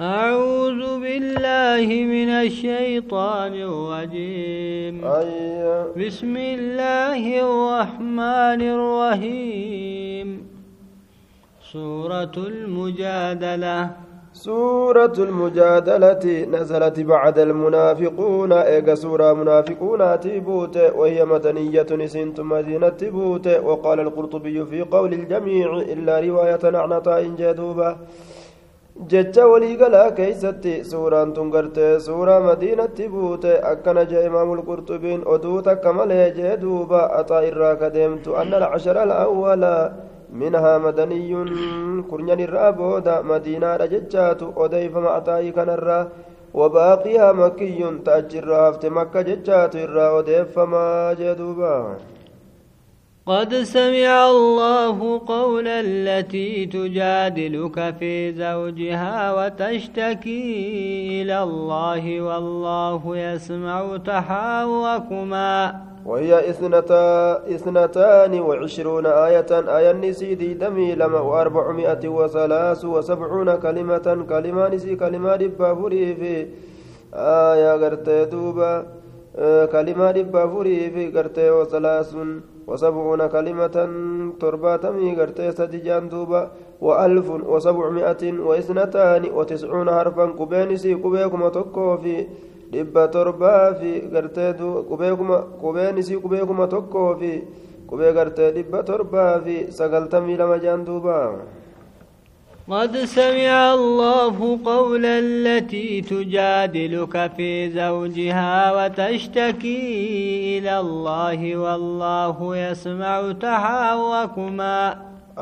أعوذ بالله من الشيطان الرجيم. أي بسم الله الرحمن الرحيم. سورة المجادلة. سورة المجادلة نزلت بعد المنافقون. إيجا سورة منافقون تبوت وهي مدنية نسنت مدينة تبوت وقال القرطبي في قول الجميع إلا رواية نعنطاء جدوبة. Jecha waliigalaa keeysatti suuraan tun gartee suuraa madiinatti buute akkana jee imaamul qurxubiin oduu takka malee jee duuba axaa irraa ka deemtu anna alcashara alawwala minhaa madaniyyun kurnyan irraa booda madiinaadha jechaatu odeeyfama axaa'ii kanarraa وباقيها مكي تأجر هفت مكة ججات الرا وديفما جدوبا قد سمع الله قول التي تجادلك في زوجها وتشتكي إلى الله والله يسمع تحاوركما. وهي إثنتا إثنتان وعشرون آية. آية نسيدي دمي لما وأربعمائة وثلاث وسبعون كلمة. كلمة نسي كلمة دبابوري في آية غرتي دوبا آه، كلمة دبابوري في غرتي وثلاث. وسبعون كلمة ترباتمي غرتي سدجان دوبا وألف وسبعمائة وإثنتان وتسعون حرفا كبينسي كبيكم تكو في qubeen isii qubee kuma tokkoo fi qubee gartee dhibba torbaa fi sagaltamii lama jaan duuba قد سمع الله قول التي تجادلك في زوجها وتشتكي إلى الله والله يسمع تحاوكما.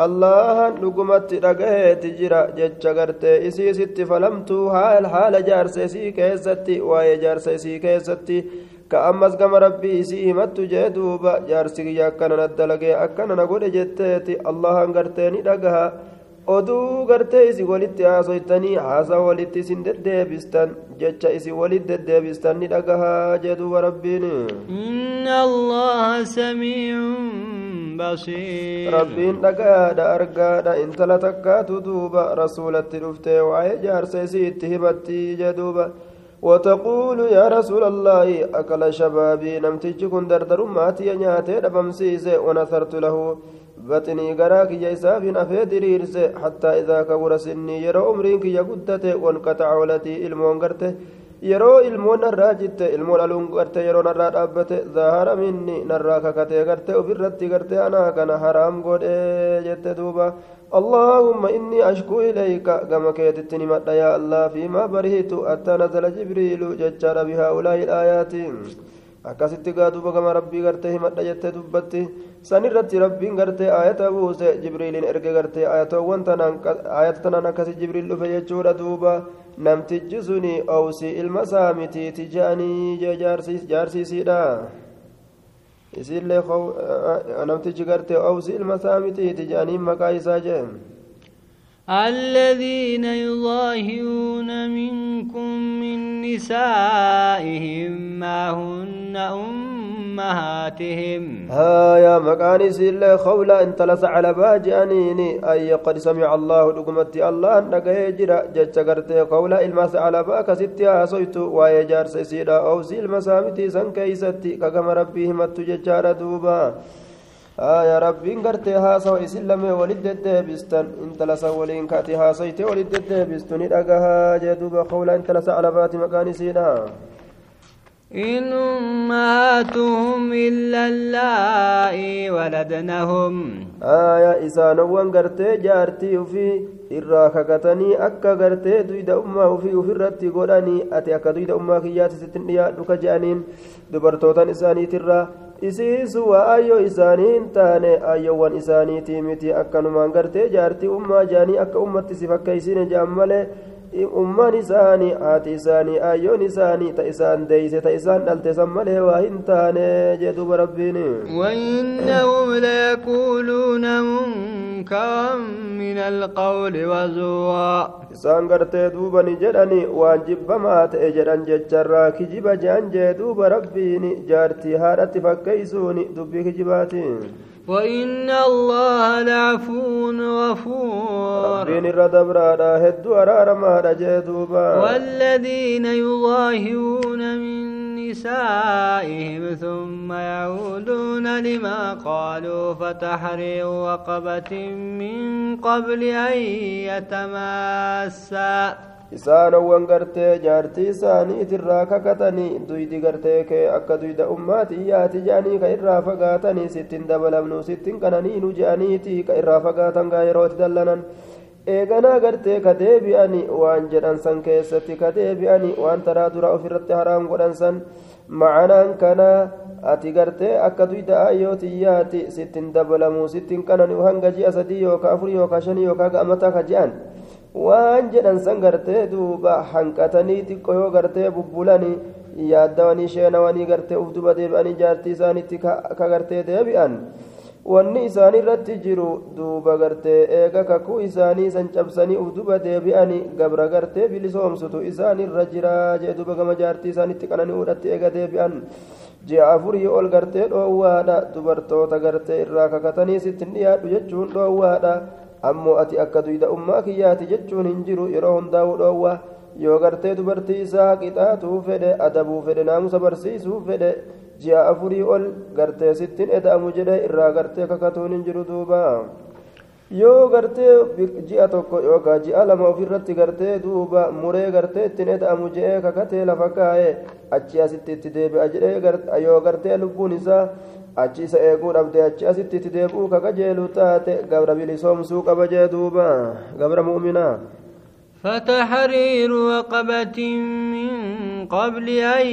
الله لقمت رقيت جرا جتشغرت إسي ست فلمتو حال حال جارسي سي كيستي وي جارسي سي كيستي. كأمس قم ربي إسي همت جيدوبا جارسي جاكنا ندلقي أكنا نقول جتتي. الله انقرتني رقها. jetteeti allahan gartee ni dhagaha oduu gartee isi walitti haasoytanii haasaa walitti isin deddeebistan jecha isi walit deddeebistan ni dhagahaa jee duuba rabbiin inna allaha samiicun بصير ربين دقادا أرقادا إن تلا تكاتو دوبا رسولة رفتي وعي جار سيسيت هبتي جدوبا وتقول يا رسول الله أكل شبابي نمتج كن دردر ماتي نياتي دبمسيس ونثرت له بطني غراك جيساف نفي دريرس حتى إذا كبر سني يرى أمرين كي يقدت وانقطع ولتي المون yeroo ilmoon narraa jitte ilmoon aluun garte yeroo narraa dhaabbate zahara minni narraa kakatee garte ofirratti garte anaa kana haraam godhe jette duuba اللهم إني أشكو إليك كما كيتت نمت يا الله فيما برهت حتى نزل جبريل ججار بهؤلاء الآيات akkasitti gaa duuba gama rabbii gartee himadha jettee dubbatti san irratti rabbiin gartee ayata buuse jibriiliin erge gartee ayatoowwan ayata tanaan akkasi jibriil dhufe jechuudha duuba namtichi suni owsi ilma isaa mitiiti jaarsiisiidha isiillee namtichi gartee owsi ilma isaa mitiiti maqaa isaa jee الذين يظاهرون منكم من نسائهم ما هن أمهاتهم. ها يا مكان سيل خولا انت لس على باجانيني أي قد سمع الله لقمت الله أنك يجرى جتشكرت قولا المس على باك ستي أسويت ويجار سيدا أو سيل مسامتي سن كيستي كما ربي همت ججار دوبا آية ربين قرتي هاسا إسلام ولد ديبستن انت لسا ولين كاتي هاسيتي ولد ديبستن إدقها جدوب قولا انت لسا على بات مكان سينا إن أمهاتهم إلا اللائي ولدنهم آية إسانوان قرتي جارتي وفي irraa kakatanii akka gartee duyda ummaa ufii ufirratti godhanii ati akka duyda ummaa kiyyaati sittin dhiyaadhu ka je'aniin dubartootan isaaniitirraa isiisu waa ayyoo isaanii hin taane ayyoowwan isaaniitii miti akkanumaan gartee jaartii ummaa jaanii akka ummatti si fakkeeysine je'an malee ummaan isaanii haati isaanii ayyoon isaanii ta isaan deeyse ta isaan dhalte san malee waa hin taane jee duba rabbiin وإنهم ليقولون منكرا من القول وزورا isaan gartee duuba ni jedhani waan jibbamaa ta'e jedhan jecharraa kijiba jean jee duuba rabbiin jaartii haadhatti fakkeeysuuni dubbii kijibaati وإن الله لعفو غفور. ربين هدو جدوبا والذين يظاهرون من نسائهم ثم يعودون لما قالوا فتحرير رقبة من قبل أن يتماسا. Isaanowwan gartee jaartii isaaniitirraa kakatanii duydi gartee kee akka duyda ummaatii yaati je'anii ka irraa fagaatanii sittin dabalamnu sittin qananiinu je'aniiti ka irraa fagaatan gaa yerootti dallanan eeganaa gartee ka deebi'ani waan jedhan san keessatti ka deebi'ani waan taraa dura ofirratti haraam godhan san macanaan kanaa ati gartee akka duyda ayyooti yaati sittin dabalamuu sittin qanani'u hanga ji'a sadii yookaa afurii yookaa shanii yookaa ga'amataa ka je'an waan jedhan san gartee duuba hanqatanii xiqqoo yoo gartee bubbulanii yaaddawanii sheenawanii gartee uf duba deebi'anii jaartii isaanitti ka gartee deebi'an wanni isaanii irratti jiru duuba gartee eega kakuu isaanii san cabsanii uf duba deebi'anii gabra gartee bilisoomsutu isaanirra jira jee duuba gama jaartii isaanitti qananii udhatti eega deebi'an ji'a afurii ol gartee dhoowwaadha dubartoota gartee irraa kakatanii sittin dhiyaadhu jechuun dhoowwaadha ammoo ati akka duyda ummaa kiyyaati jechuun hin jiru yeroo hundaa'u dhoowwa yoo gartee dubartii isaa qixaatuu fedhe adabuu fedhe naamusa barsiisuu fedhe ji'a afurii ol gartee sittin eda'amu jedhe irraa gartee kakatuun hin jiru duuba yoo gartee ji'a tokko yookaan ji'a lama ofirratti gartee duuba muree gartee ittiin eda'amu jedhee kakatee lafa kaa'ee achi asitti itti deebi'a jedhee yoo gartee lubbuun isaa achi isa eeguu dhabde achi asitti itti deebi'uu ka qajeelu taate gabra bilisoomsuu qaba jee duuba gabra mu'minaa فتحرير رقبة من قبل أن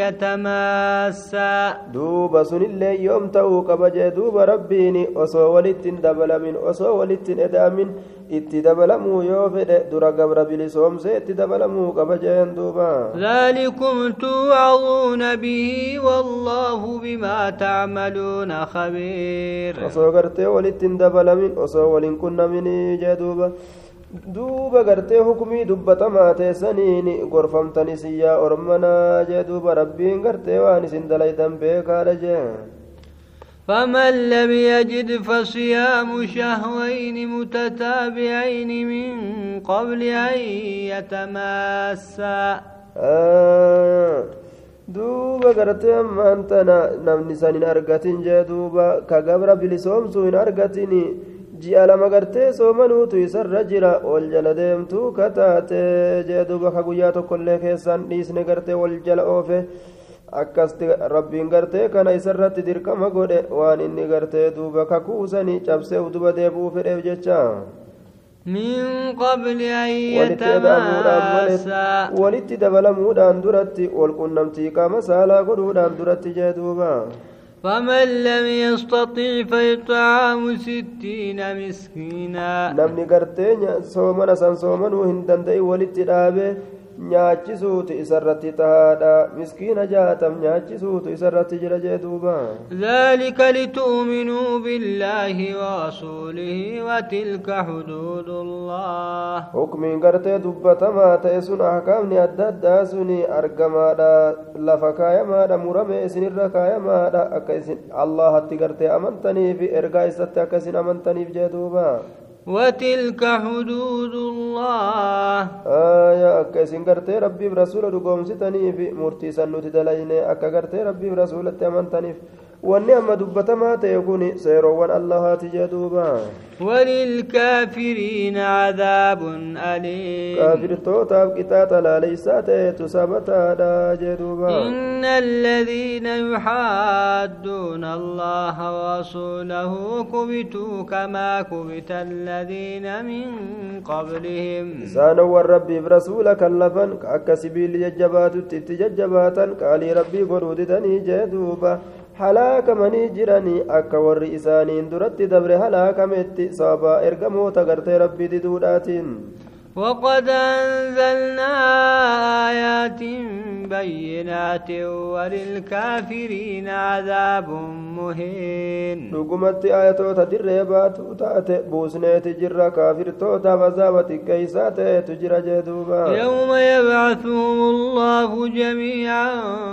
يتماسا. دوب سن الله يوم توقب جدوب ربيني أصو ولت دبل من أصو ولت اتدبل مو يوفد در قبر بلسوم سيتدبل مو قبج يندوبا ذلكم توعظون به والله بما تعملون خبير. أصو قرتي ولت دبل من أصو كن من جدوبا duuba gartee hukumii dubbatamaa teessaniin gorfamtanis yaa ormanaa jee duuba rabbiin gartee waan isin dalaydan beekaadha jee فمن لم يجد فصيام شهرين متتابعين من قبل أن يتماسا آه duuba gartee ammaan tana namni san hin argatin jee duuba ka gabra bilisoomsuu hin argatin ji'a lama gartee soomanuutu isarra jira wal jala deemtuu ka taate jee duuba ka guyyaa tokkollee keessaan dhiisne gartee wal jala oofe akkasti rabbiin gartee kana isarratti dirqama godhe waan inni gartee duuba kakuusanii cabsee duba deebi'uu fedheef jecha من قبل أن يتماسا dabalamuudhaan duratti wal qunnamtii qaama saalaa godhuudhaan duratti jee duuba فمن لم يستطع فيطعام ستين مسكينا. لم نقرتين سومنا سان سومن وهن دندئي nyaachisuutu isarratti tahaadha miskiina jaatam nyaachisuutu isarratti jira jee duuba ذلك لتؤمنوا بالله ورسوله وتلك حدود الله hukmiin gartee dubbatamaa ta'e sun ahkaamni adda addaa suni argamaadha lafa kaayamaadha murame isinirra kaayamaadha akka isin allahatti gartee amantaniif ergaa isatti akka isin amantaniif jee duuba وتلك حدود الله. آية أكسين قرتي ربي برسول دقوم ستاني في مرتي سنو تدلين أكا ربي برسول التامن wanni amma dubbatamaa ta'e kun allahaati duuba وللكافرين عذاب أليم kaafirtootaaf qixaaxa laaleysaa ta'etu sabataadha jee duuba إن الذين يحادون الله ورسوله كبتوا كما كبت الذين من قبلهم isaanowwan rabbiif rasuula kallafan ka akka sibiilli jajjabaatutti itti jajjabaatan qaalii rabbii halaakamanii jiranii akka warri isaaniin duratti dabre halaakametti sababa ergamoota gartee rabbii diduudhaatiin وقد أنزلنا آيات بينات وللكافرين عذاب مهين. نقمت آية تدر يبات تأت بوسنة تجر كافر توتا فزابت كيسا تجر جدوبا يوم يبعثهم الله جميعا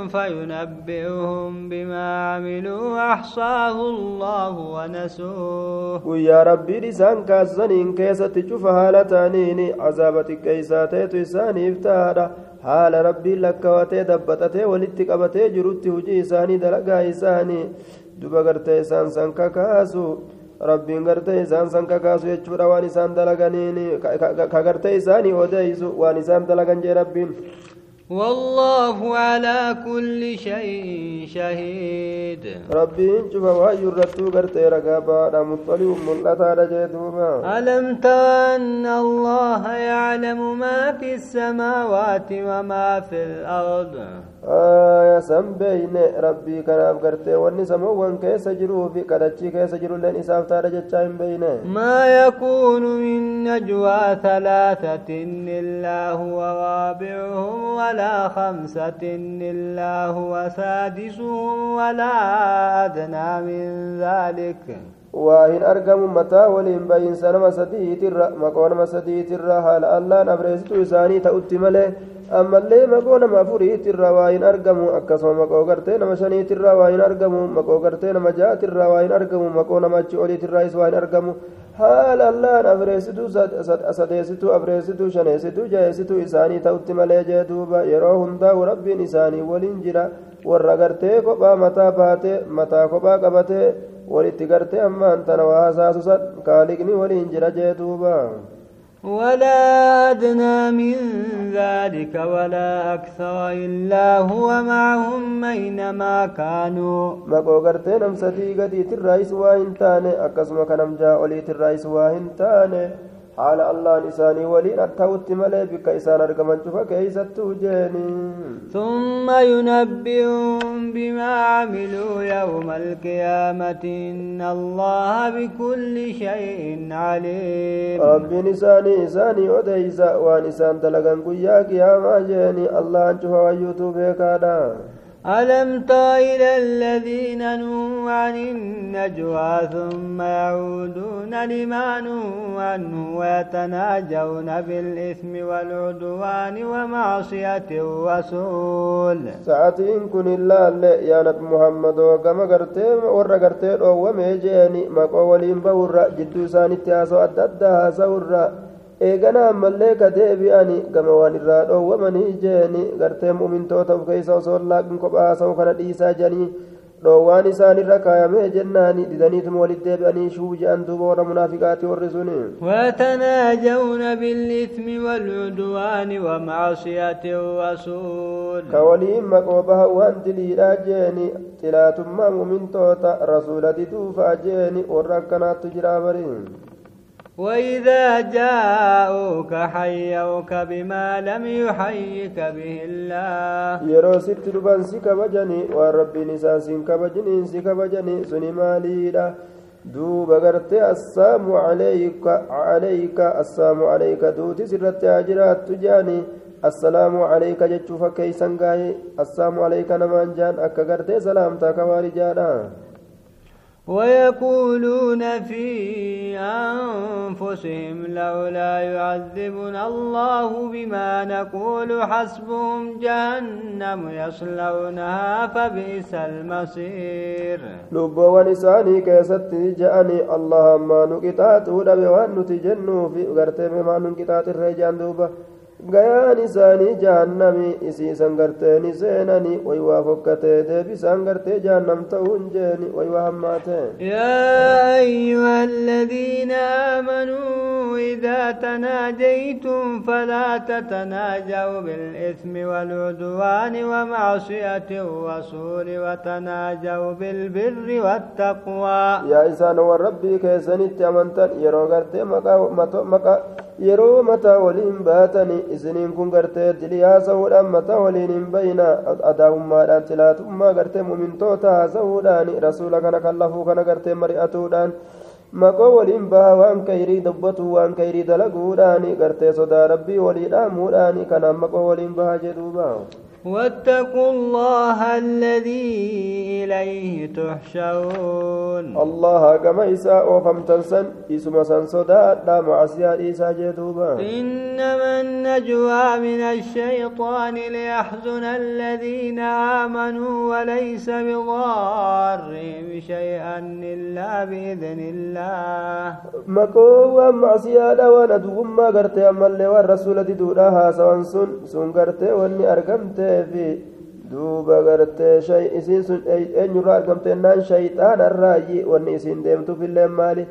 فينبئهم بما عملوا أحصاه الله ونسوه ويا ربي رسان كاسنين كيسا تجفها لتانيني ta'etu isaaniif taadha haala rabbiin lakkawatee dabbaxatee walitti qabatee jirutti hujii isaanii dalagaa isaanii duba gartee isaan san kakaasu rabbiin gartee isaan san kakaasu jechuudha waan isaan dalaganiin ka gartee isaanii odeeysu waan isaan dalagan jee rabbiin والله على كل شيء شهيد. ربي شوف واي الرتو قرت يا رقابة مطلع من ألم تأن الله يعلم ما في السماوات وما في الأرض؟ آه، san beeyne rabbii kanaaf gartee wanni samoowwan keessa jiruu fi kadhachii keessa jirulleen isaaf taadha jechaa hin beeyne ما يكون من نجوى ثلاثة إلا هو رابعهم ولا خمسة إلا هو سادسهم ولا أدنى من ذلك waa hin argamu mataa waliin bayiinsa nama sadiitirra maqoo nama sadiitirra haala allaan abreessituu isaanii ta'utti malee ammallee maqoo nama afuriitirra waa hin argamu akkasuma maqoo gartee nama shaniitirra waa hin argamu maqoo gartee nama ja'atirra waa hin argamu maqoo nama achi oliitirraas waa hin argamu haala allaan abreessituu sadeessituu abreessituu shaneessituu jaheessituu isaanii ta'utti malee jee duuba yeroo hundaa'u rabbiin isaanii waliin jira warra gartee kophaa mataa baatee mataa kophaa qabatee walitti gartee ammaan tana waa hasaasu san kaaliqni waliin jira jee duuba ولا أدنى من ذلك ولا أكثر إلا هو معهم أينما كانوا gartee nam sadii gadiitirraayis waa hin taane akkasuma kanam jaa oliitirraayis waa hin allaan isaanii waliin ta'utti malee bikka isaan argaman cufa keeysattuu jeeni ثم ينبئهم بما عملوا يوم القيامة إن الله بكل شيء عليم isaanii isaanii odeysa waan isaan dalagan guyyaa qiyaamaa jeeni allahan cufa wayyuutuu beekaadha ألم تر إلى الذين نهوا عن النجوى ثم يعودون لما نهوا عنه ويتناجون بالإثم والعدوان ومعصية الرسول. ساعتين كن الله يا نبي محمد وكما قرتيم ورا قرتيم وما جاني ما قولين بورا جدو ساني تياسو أدد eegana ammallee ka deebi'ani gama waan irraa dhoowwamanii jeeni gartee mu'mintoota of keeysa osoo laaqin kophaa haasa'u kana dhiisaa jedhanii dhoowwaan isaanirra kaayamee jennaani didaniituma walit deebi'anii shuu je'an duuba warra munaafiqaati warri suni ويتناجون بالإثم والعدوان ومعصية الرسول ka waliin maqoo baha waan diliidhaa jeeni xilaatummaa mu'mintoota rasuula diduufa jeeni warra akkanaattu jiraa bariin وإذا جاءوك حيوك بما لم يحيك به الله si kabajanii waan rabbiin isaa siin kabajiniin si kabajanii suni maaliidha duuba gartee assaamu calayka calayka assaamu calayka duutis irratti haa jiraattu jeani assalaamu calayka jechuu fakkeeysan gaaye assaamu calayka namaan jaan akka gartee salaamtaa kawaarijaadha ويقولون في أنفسهم لولا يعذبنا الله بما نقول حسبهم جهنم يصلونها فبئس المصير. لبوا ولساني كيست جاني اللهم نكتات ودب ونتجنه في غرتم ما نكتات الرجان دوبة. Gayaan isaanii jahannami isiisan gartee ni seenani way waa fokkatee deebisaan gartee jahannam ta'uu hin jeeni way waa hammaatee يا أيها الذين آمنوا إذا تناجيتم فلا تتناجوا بالإثم والعدوان ومعصية الرسول وتناجوا بالبر والتقوى yaa isaan waan rabbii keessanitti amantan yeroo gartee maqaa yeroo mataa waliin baatani isiniin kun gartee dilii haasa'uudhaan mataa waliin hin bayna adaabummaadhaan tilaatummaa gartee mumintoota haasa'uudhaan rasuula kana kan lafuu kana gartee mari'atuudhaan maqoo waliin baha waan kayrii dubbatu waan kayrii dalaguudhaan gartee sodaa rabbii walii dhaamuudhaan kanaan maqoo waliin baha jedhuuba واتقوا الله الذي إليه تحشرون. الله كما إساء وفمتنسن إسما سنسودا لا معسيا إيسا جدوبا إنما النجوى من الشيطان ليحزن الذين آمنوا وليس بضارهم شيئا إلا بإذن الله. مكو معسيا وأنا دوما قرتي أما اللي والرسول دي دوراها سوان سن سن قرتي واني أرقمتي. في duuba gartee isiin sun eenyurraa argamte ennaan shayxaanarraayi wanni isiin deemtuufillee maali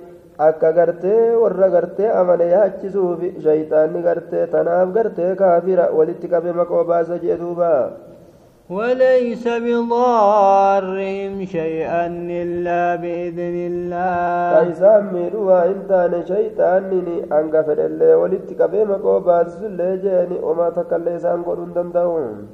akka gartee warra gartee amane yaachisuufi shayxaanni gartee tanaaf gartee kaafira walitti qabe maqoo baasa jee duuba وليس بضارهم شيئا إلا بإذن الله أيسان ميروا إنتان شيطانني أنقفل اللي ولدتك بما قوبات اللي جاني وما تكالي سانقلون دندون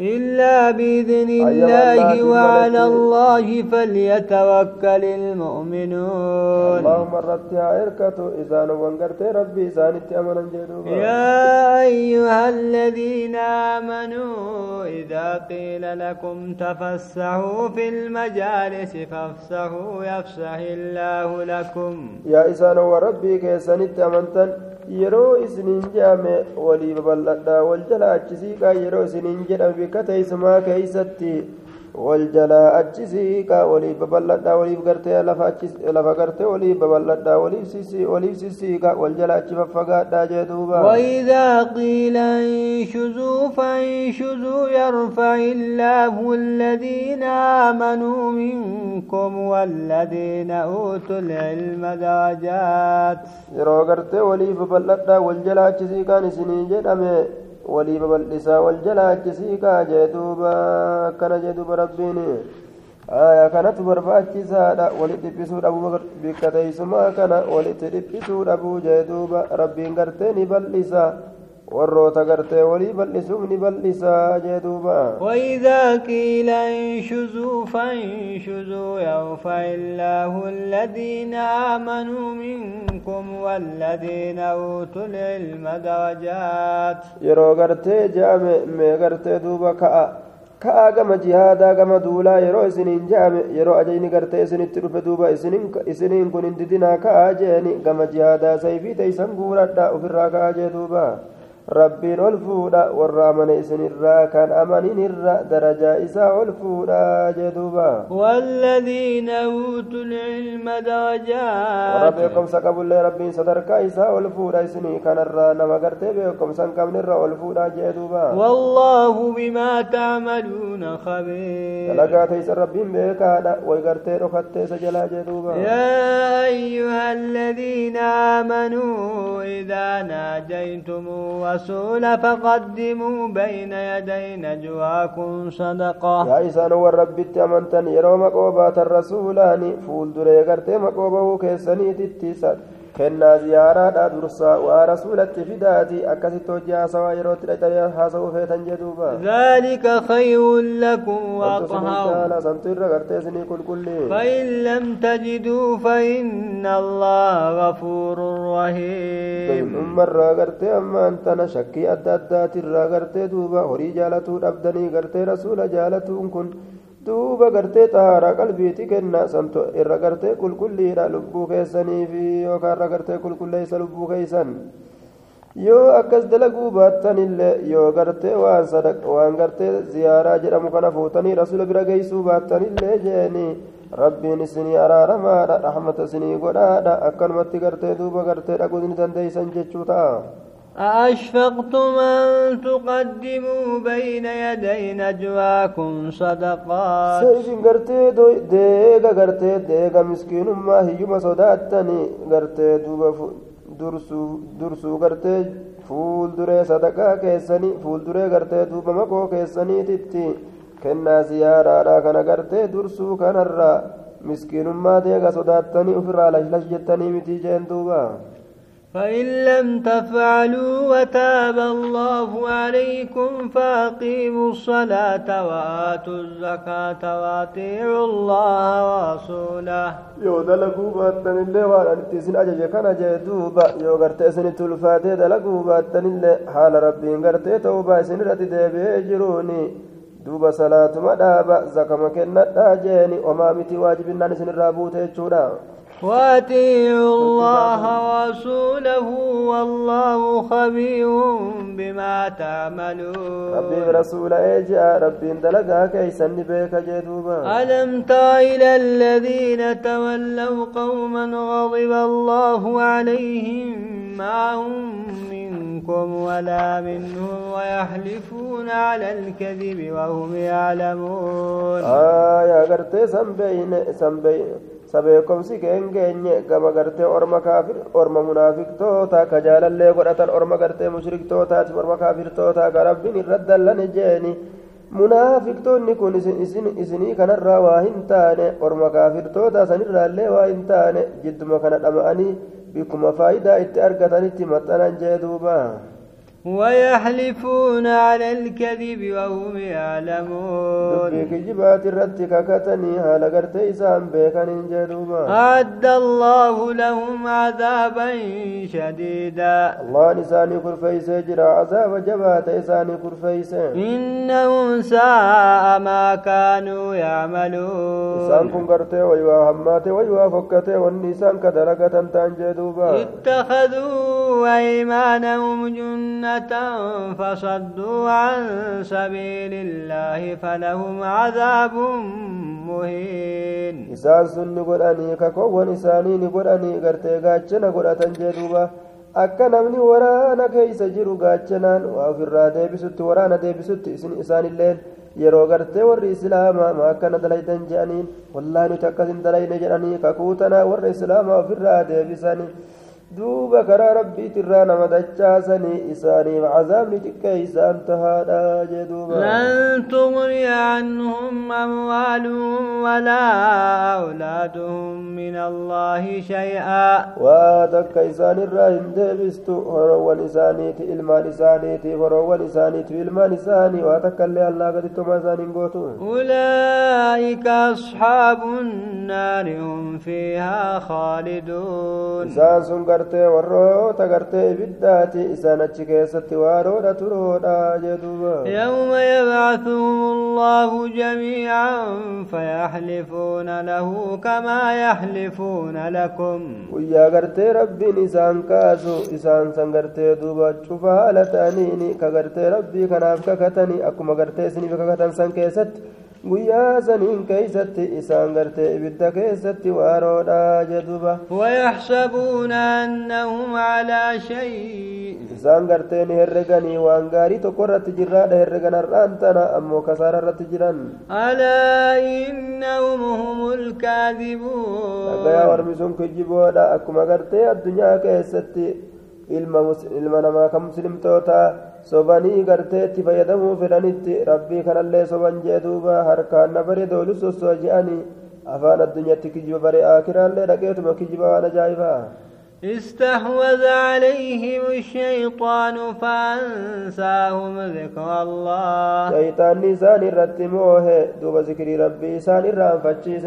إلا بإذن الله وعلى الله فليتوكل المؤمنون. اللهم رتها إركتو إذا نوانقرت ربي إذا أمنا جدوبا. يا أيها الذين آمنوا إذا قيل لكم تفسحوا في المجالس فافسحوا يفسح الله لكم. يا إذا وربي كيسانت أمنتن؟ Yeroo isiniin je'ame walii babal'adhaa wal jala achisiiqaa yeroo isiniin jedhame bikka teessumaa keeysatti wal jalaa achisii kaa waliif babal'adhaa waliif gartee lafa gartee waliif babal'adhaa waliif sisiiqa wal jalaa achi faffagaadhaa jee duuba وإذا قيل انشزوا فانشزوا يرفع الله الذين آمنوا منكم والذين أوتوا العلم درجات yeroo gartee waliif babal'adhaa wal jalaa achisii kaan isinii jedhame walii babal'isaa wal jalaa achisii kaa jee duuba akkana jee duuba rabbiin aya kanatu barbaachisaadha walitti dhiphisuu dhabuu bikka teeysumaa kana walitti dhiphisuu warroota gartee walii bal'isuuf ni bal'isaa jee duuba وإذا قيل انشزوا فانشزوا يرفع الله الذين آمنوا منكم والذين أوتوا العلم درجات yeroo gartee je'ame mee gartee duuba ka'a ka'aa gama jihaadaa gama duulaa yeroo isiniin je'ame yeroo ajajni gartee isinitti dhufe duuba isiniin kun hin didinaa ka'aa jeeni gama jihaadaa sayfii teeysan guuradha ofirraa ka'aa jee duuba rabbiin ol fuudha warra amane isinirraa kan amaninirra darajaa isaa ol fuudha jee duuba والذين أوتوا العلم درجات warra beekumsa qabullee rabbiin sadarkaa isaa ol fuudha isinii kanarraa nama gartee beekumsa hin qabnirra ol fuudha jee duuba والله بما تعملون خبير dalagaa teeysan rabbiin beekaadha way gartee dhokattee isa jalaa jee duuba يا أيها الذين آمنوا إذا الرسول فقدموا بين يدي نجواكم صدقة. يا إسان والرب التمنتن يروم قوبات الرسولان فول دري قرتي مقوبه كيسني kennaa ziyaaraadha dursa waa rasuulatti fidaati akkasitti hojii haasawaa yerootti dhaqanii haasawuu feetan jedhuuba ذلك خير لكم وأطهر santu irra gartee isinii qulqullii فإن لم تجدوا فإن الله غفور رحيم ummarraa gartee ammaan tana shakkii adda addaatirraa gartee duuba horii jaalatuu dhabdanii gartee rasuula jaalatuun kun duuba gartee xahaaraa qalbiiti kenna santo irra gartee qulqulliidha lubbuu keessanii fi yookaan irra gartee qulqulleessa lubbuu keessan yoo akkas dalaguu baattanillee yoo gartee waan waan gartee ziyaaraa jedhamu kana fuutanii rasuula bira geessuu baattanillee jeeni rabbiin isinii araaramaadha rahmata isinii godhaadha akkanumatti gartee duuba gartee dhaquu ni dandeeysan jechuu ta'a. أأشفقتم أن تقدموا بين يدي نجواكم صدقات isin gartee deega gartee deega miskiinummaa hiyyuma sodaattanii gartee duuba dursuu gartee fuulduree sadaqaa keessanii fuulduree gartee duuba maqoo keessaniititti kennaa ziyaaraadha kana gartee dursuu kanarraa miskiinummaa deega sodaattanii ofirraa lashlash jettanii miti jeen duuba فإن لم تفعلوا وتاب الله عليكم فأقيموا الصلاة وآتوا الزكاة وأطيعوا الله ورسوله. يو دلقوا باتن اللي وعلى تيسن أجا كان أجا توبا يو غرتيسن تلفاتي دلقوا باتن اللي حال ربي غرتي توبا سن رتي دبي جروني دوبا صلاة مدابا زكا مكنا تاجيني وما متي واجبنا نسن الرابوتي تشورا. واتيعوا الله ورسوله والله خبير بما تعملون. ربي برسول ايجا ربي دلقا كيسا بك جدوبا. ألم تر إلى الذين تولوا قوما غضب الله عليهم ما هم منكم ولا منهم ويحلفون على الكذب وهم يعلمون. آه يا قرتي سنبين سنبين. Sabeekomsi keen geenye gama gartee orma kaafir orma munaafiqtoota ka jaalallee godhatan orma gartee mushriktootaati orma kaafirtoota ka rabbiin irra dallane jeeni munaafiqtoonni kun isinii kanarraa waa hin taane orma kaafirtoota sanirraallee waa hin taane jidduma kana dhama'anii bikkuma faayidaa itti argatanitti maxxanan jee duubaa ويحلفون على الكذب وهم يعلمون. أعد الله لهم عذابا شديدا. الله نساني كرفيس جرى عذاب جبات إساني كرفيس إنهم ساء ما كانوا يعملون. إسان كن قرتي ويوا هماتي ويوا فكتي والنسان كدرقة تنجدوبا اتخذوا أيمانهم جنة. فصدوا عن سبيل الله فلهم عذاب مهين. إسان سن نقرأني ككو ونساني نقرأني قرتي قاتشنا قرأتن جدوبا أكا نمني ورانا كي سجيرو قاتشنا. وفي الرادي بسط ورانا دي بسط إسن إسان الليل. yeroo gartee warri islaamaa ma akkana dalaytan je'aniin wallaa nuti akkasin dalayne jedhanii kakuutana warra islaamaa ofirraa deebisani duuba karaa rabbiitirraa nama dachaasanii isaaniif cazaabni xiqqee isaan tahaadha jee duuba lan tugniya canhum amwaaluhum walaa awlaaduhum min allaahi shay'aa waa takka isaanirraa hin deebistu horoowwan isaaniiti ilmaan isaaniitiif horoowwan isaaniitiif ilmaan isaanii waa takka illee allaa gadittoma isaan hin gootu ulaa'ika asxaabu nnaari hum fiihaa khaaliduun isaan sun gar gartee warroota gartee ibiddaati isaan achi keessatti waaroodha turoodha jedhuuba yawma yabcathuhum allahu jamiican fayaxlifuuna lahu kamaa yaxlifuuna lakum guyyaa gartee rabbiin isaan kaasu isaan san gartee duuba cufa haala ta'aniini ka gartee rabbii kanaaf kakatanii akkuma gartee isiniif kakatan san keessatti guyyaa saniin keeysatti isaan gartee ibidda keessatti waaroodha jeduba wayaxsabuuna annahum calaa shay isaan gartee ni herreganii waan gaarii tokko irratti jirraadha herregan har'aan tana ammoo kasaara irratti jiran alaa innahum humu lkaadibuun dhagayaa warmi sun kijiboodha akkuma gartee addunyaa keessatti ilma namaa ka muslimtootaa sobanii gartee itti fayyadamuu fedhanitti rabbii kanallee soban jee duuba harkaan na bare doolu sossoo je'anii afaan addunyaatti kijiba bare aakiraallee dhaqeetuma kijiba waan ajaa'ibaa استحوذ عليهم الشيطان فأنساهم ذكر الله. شيطان نسان رتموه دوب ذكر ربي سان الرام فتشي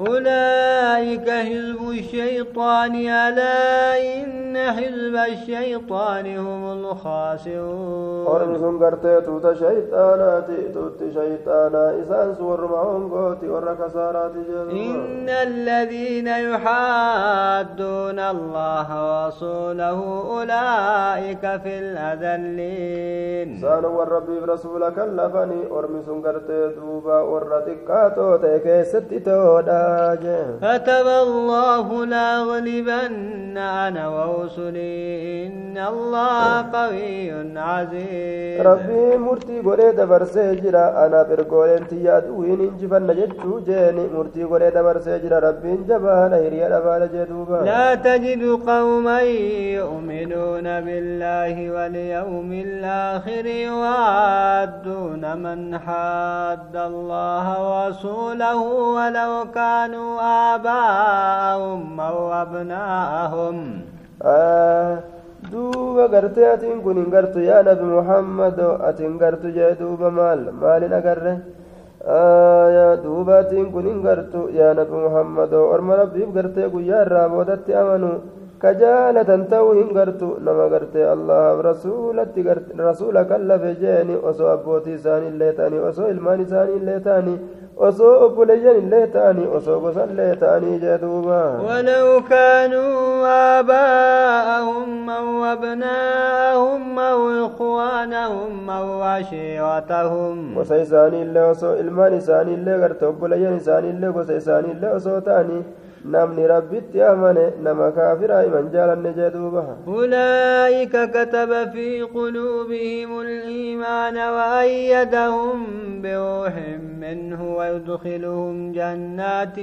أولئك حزب الشيطان ألا إن حزب الشيطان هم الخاسرون. أرمسون قرتي توت شيطانات توت شيطانا إسان سور معهم قوتي وركسارات إن الذين يحادون الله الله ورسوله أولئك في الأذلين. سان والرب برسولك اللفني أرمس قرت دوبا ورتكاتو تيكي ستتودا كتب الله لأغلبن أنا ورسلي إن الله قوي عزيز. ربي مرتي قولي دبرسي جرا أنا برقولين تياد وين انجفن جتشو جيني. مرتي قولي دبرسي جرا ربي انجبان هيريا دبال جدوبا لا تجد قوما يؤمنون بالله واليوم الآخر يوادون من حاد الله ورسوله ولو كانوا آباءهم أو أبناءهم duuba gartee atiin kun hin gartu yaa nabi muhammad atiin gartu jee duuba maal maalin agarre duuba atiin kun hin gartu yaa nabi muhammad orma rabbiif gartee guyyaa irraa boodatti amanu كجالة توهن قرتو نما قرتي الله رسولتي رسول كلف جاني وسو أبوتي ساني اللي تاني وسو إلماني ساني اللي تاني وسو أبوليين اللي تاني وسو قصا اللي تاني جدوبا ولو كانوا آباءهم أو أبناءهم أو إخوانهم أو عشيرتهم. وسيساني اللي وسو إلماني ساني اللي قرتو أبوليين ساني اللي وسيساني اللي وسو تاني. Namni rabbitti amane nama kaafira iman jaalanne jee duuba كتب في قلوبهم الإيمان وأيدهم بروح منه ويدخلهم جنات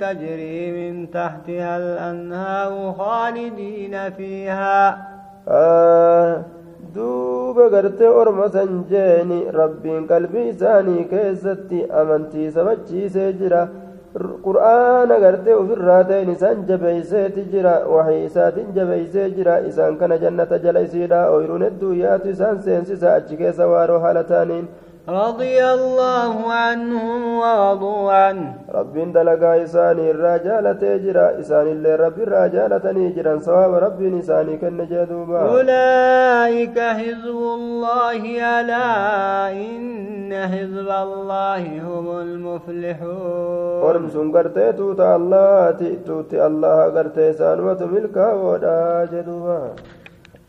تجري من تحتها الأنهار خالدين فيها آه duuba gartee orma san jeeni rabbiin qalbii isaanii keessatti amantii sabachiisee jira qur'aana gartee ofirraa ta'in isaan jabeeyseeti jira waxii isaatiin jabeeysee jira isaan kana jannata jala isiidha ooyiruun hedduu yaatu isaan seensisa achi keessa waaroo haala ta'aniin رضي الله عنهم ورضوا عنه. رب دلقا إساني الرجالة تجرى إساني اللي رب الرجالة نجرا. صواب رب إساني كن جدوبا. أولئك حزب الله ألا إن حزب الله هم المفلحون. ورم سنقرتي توت الله تؤتي الله قرتي سانوة ملكا ودا جدوبا.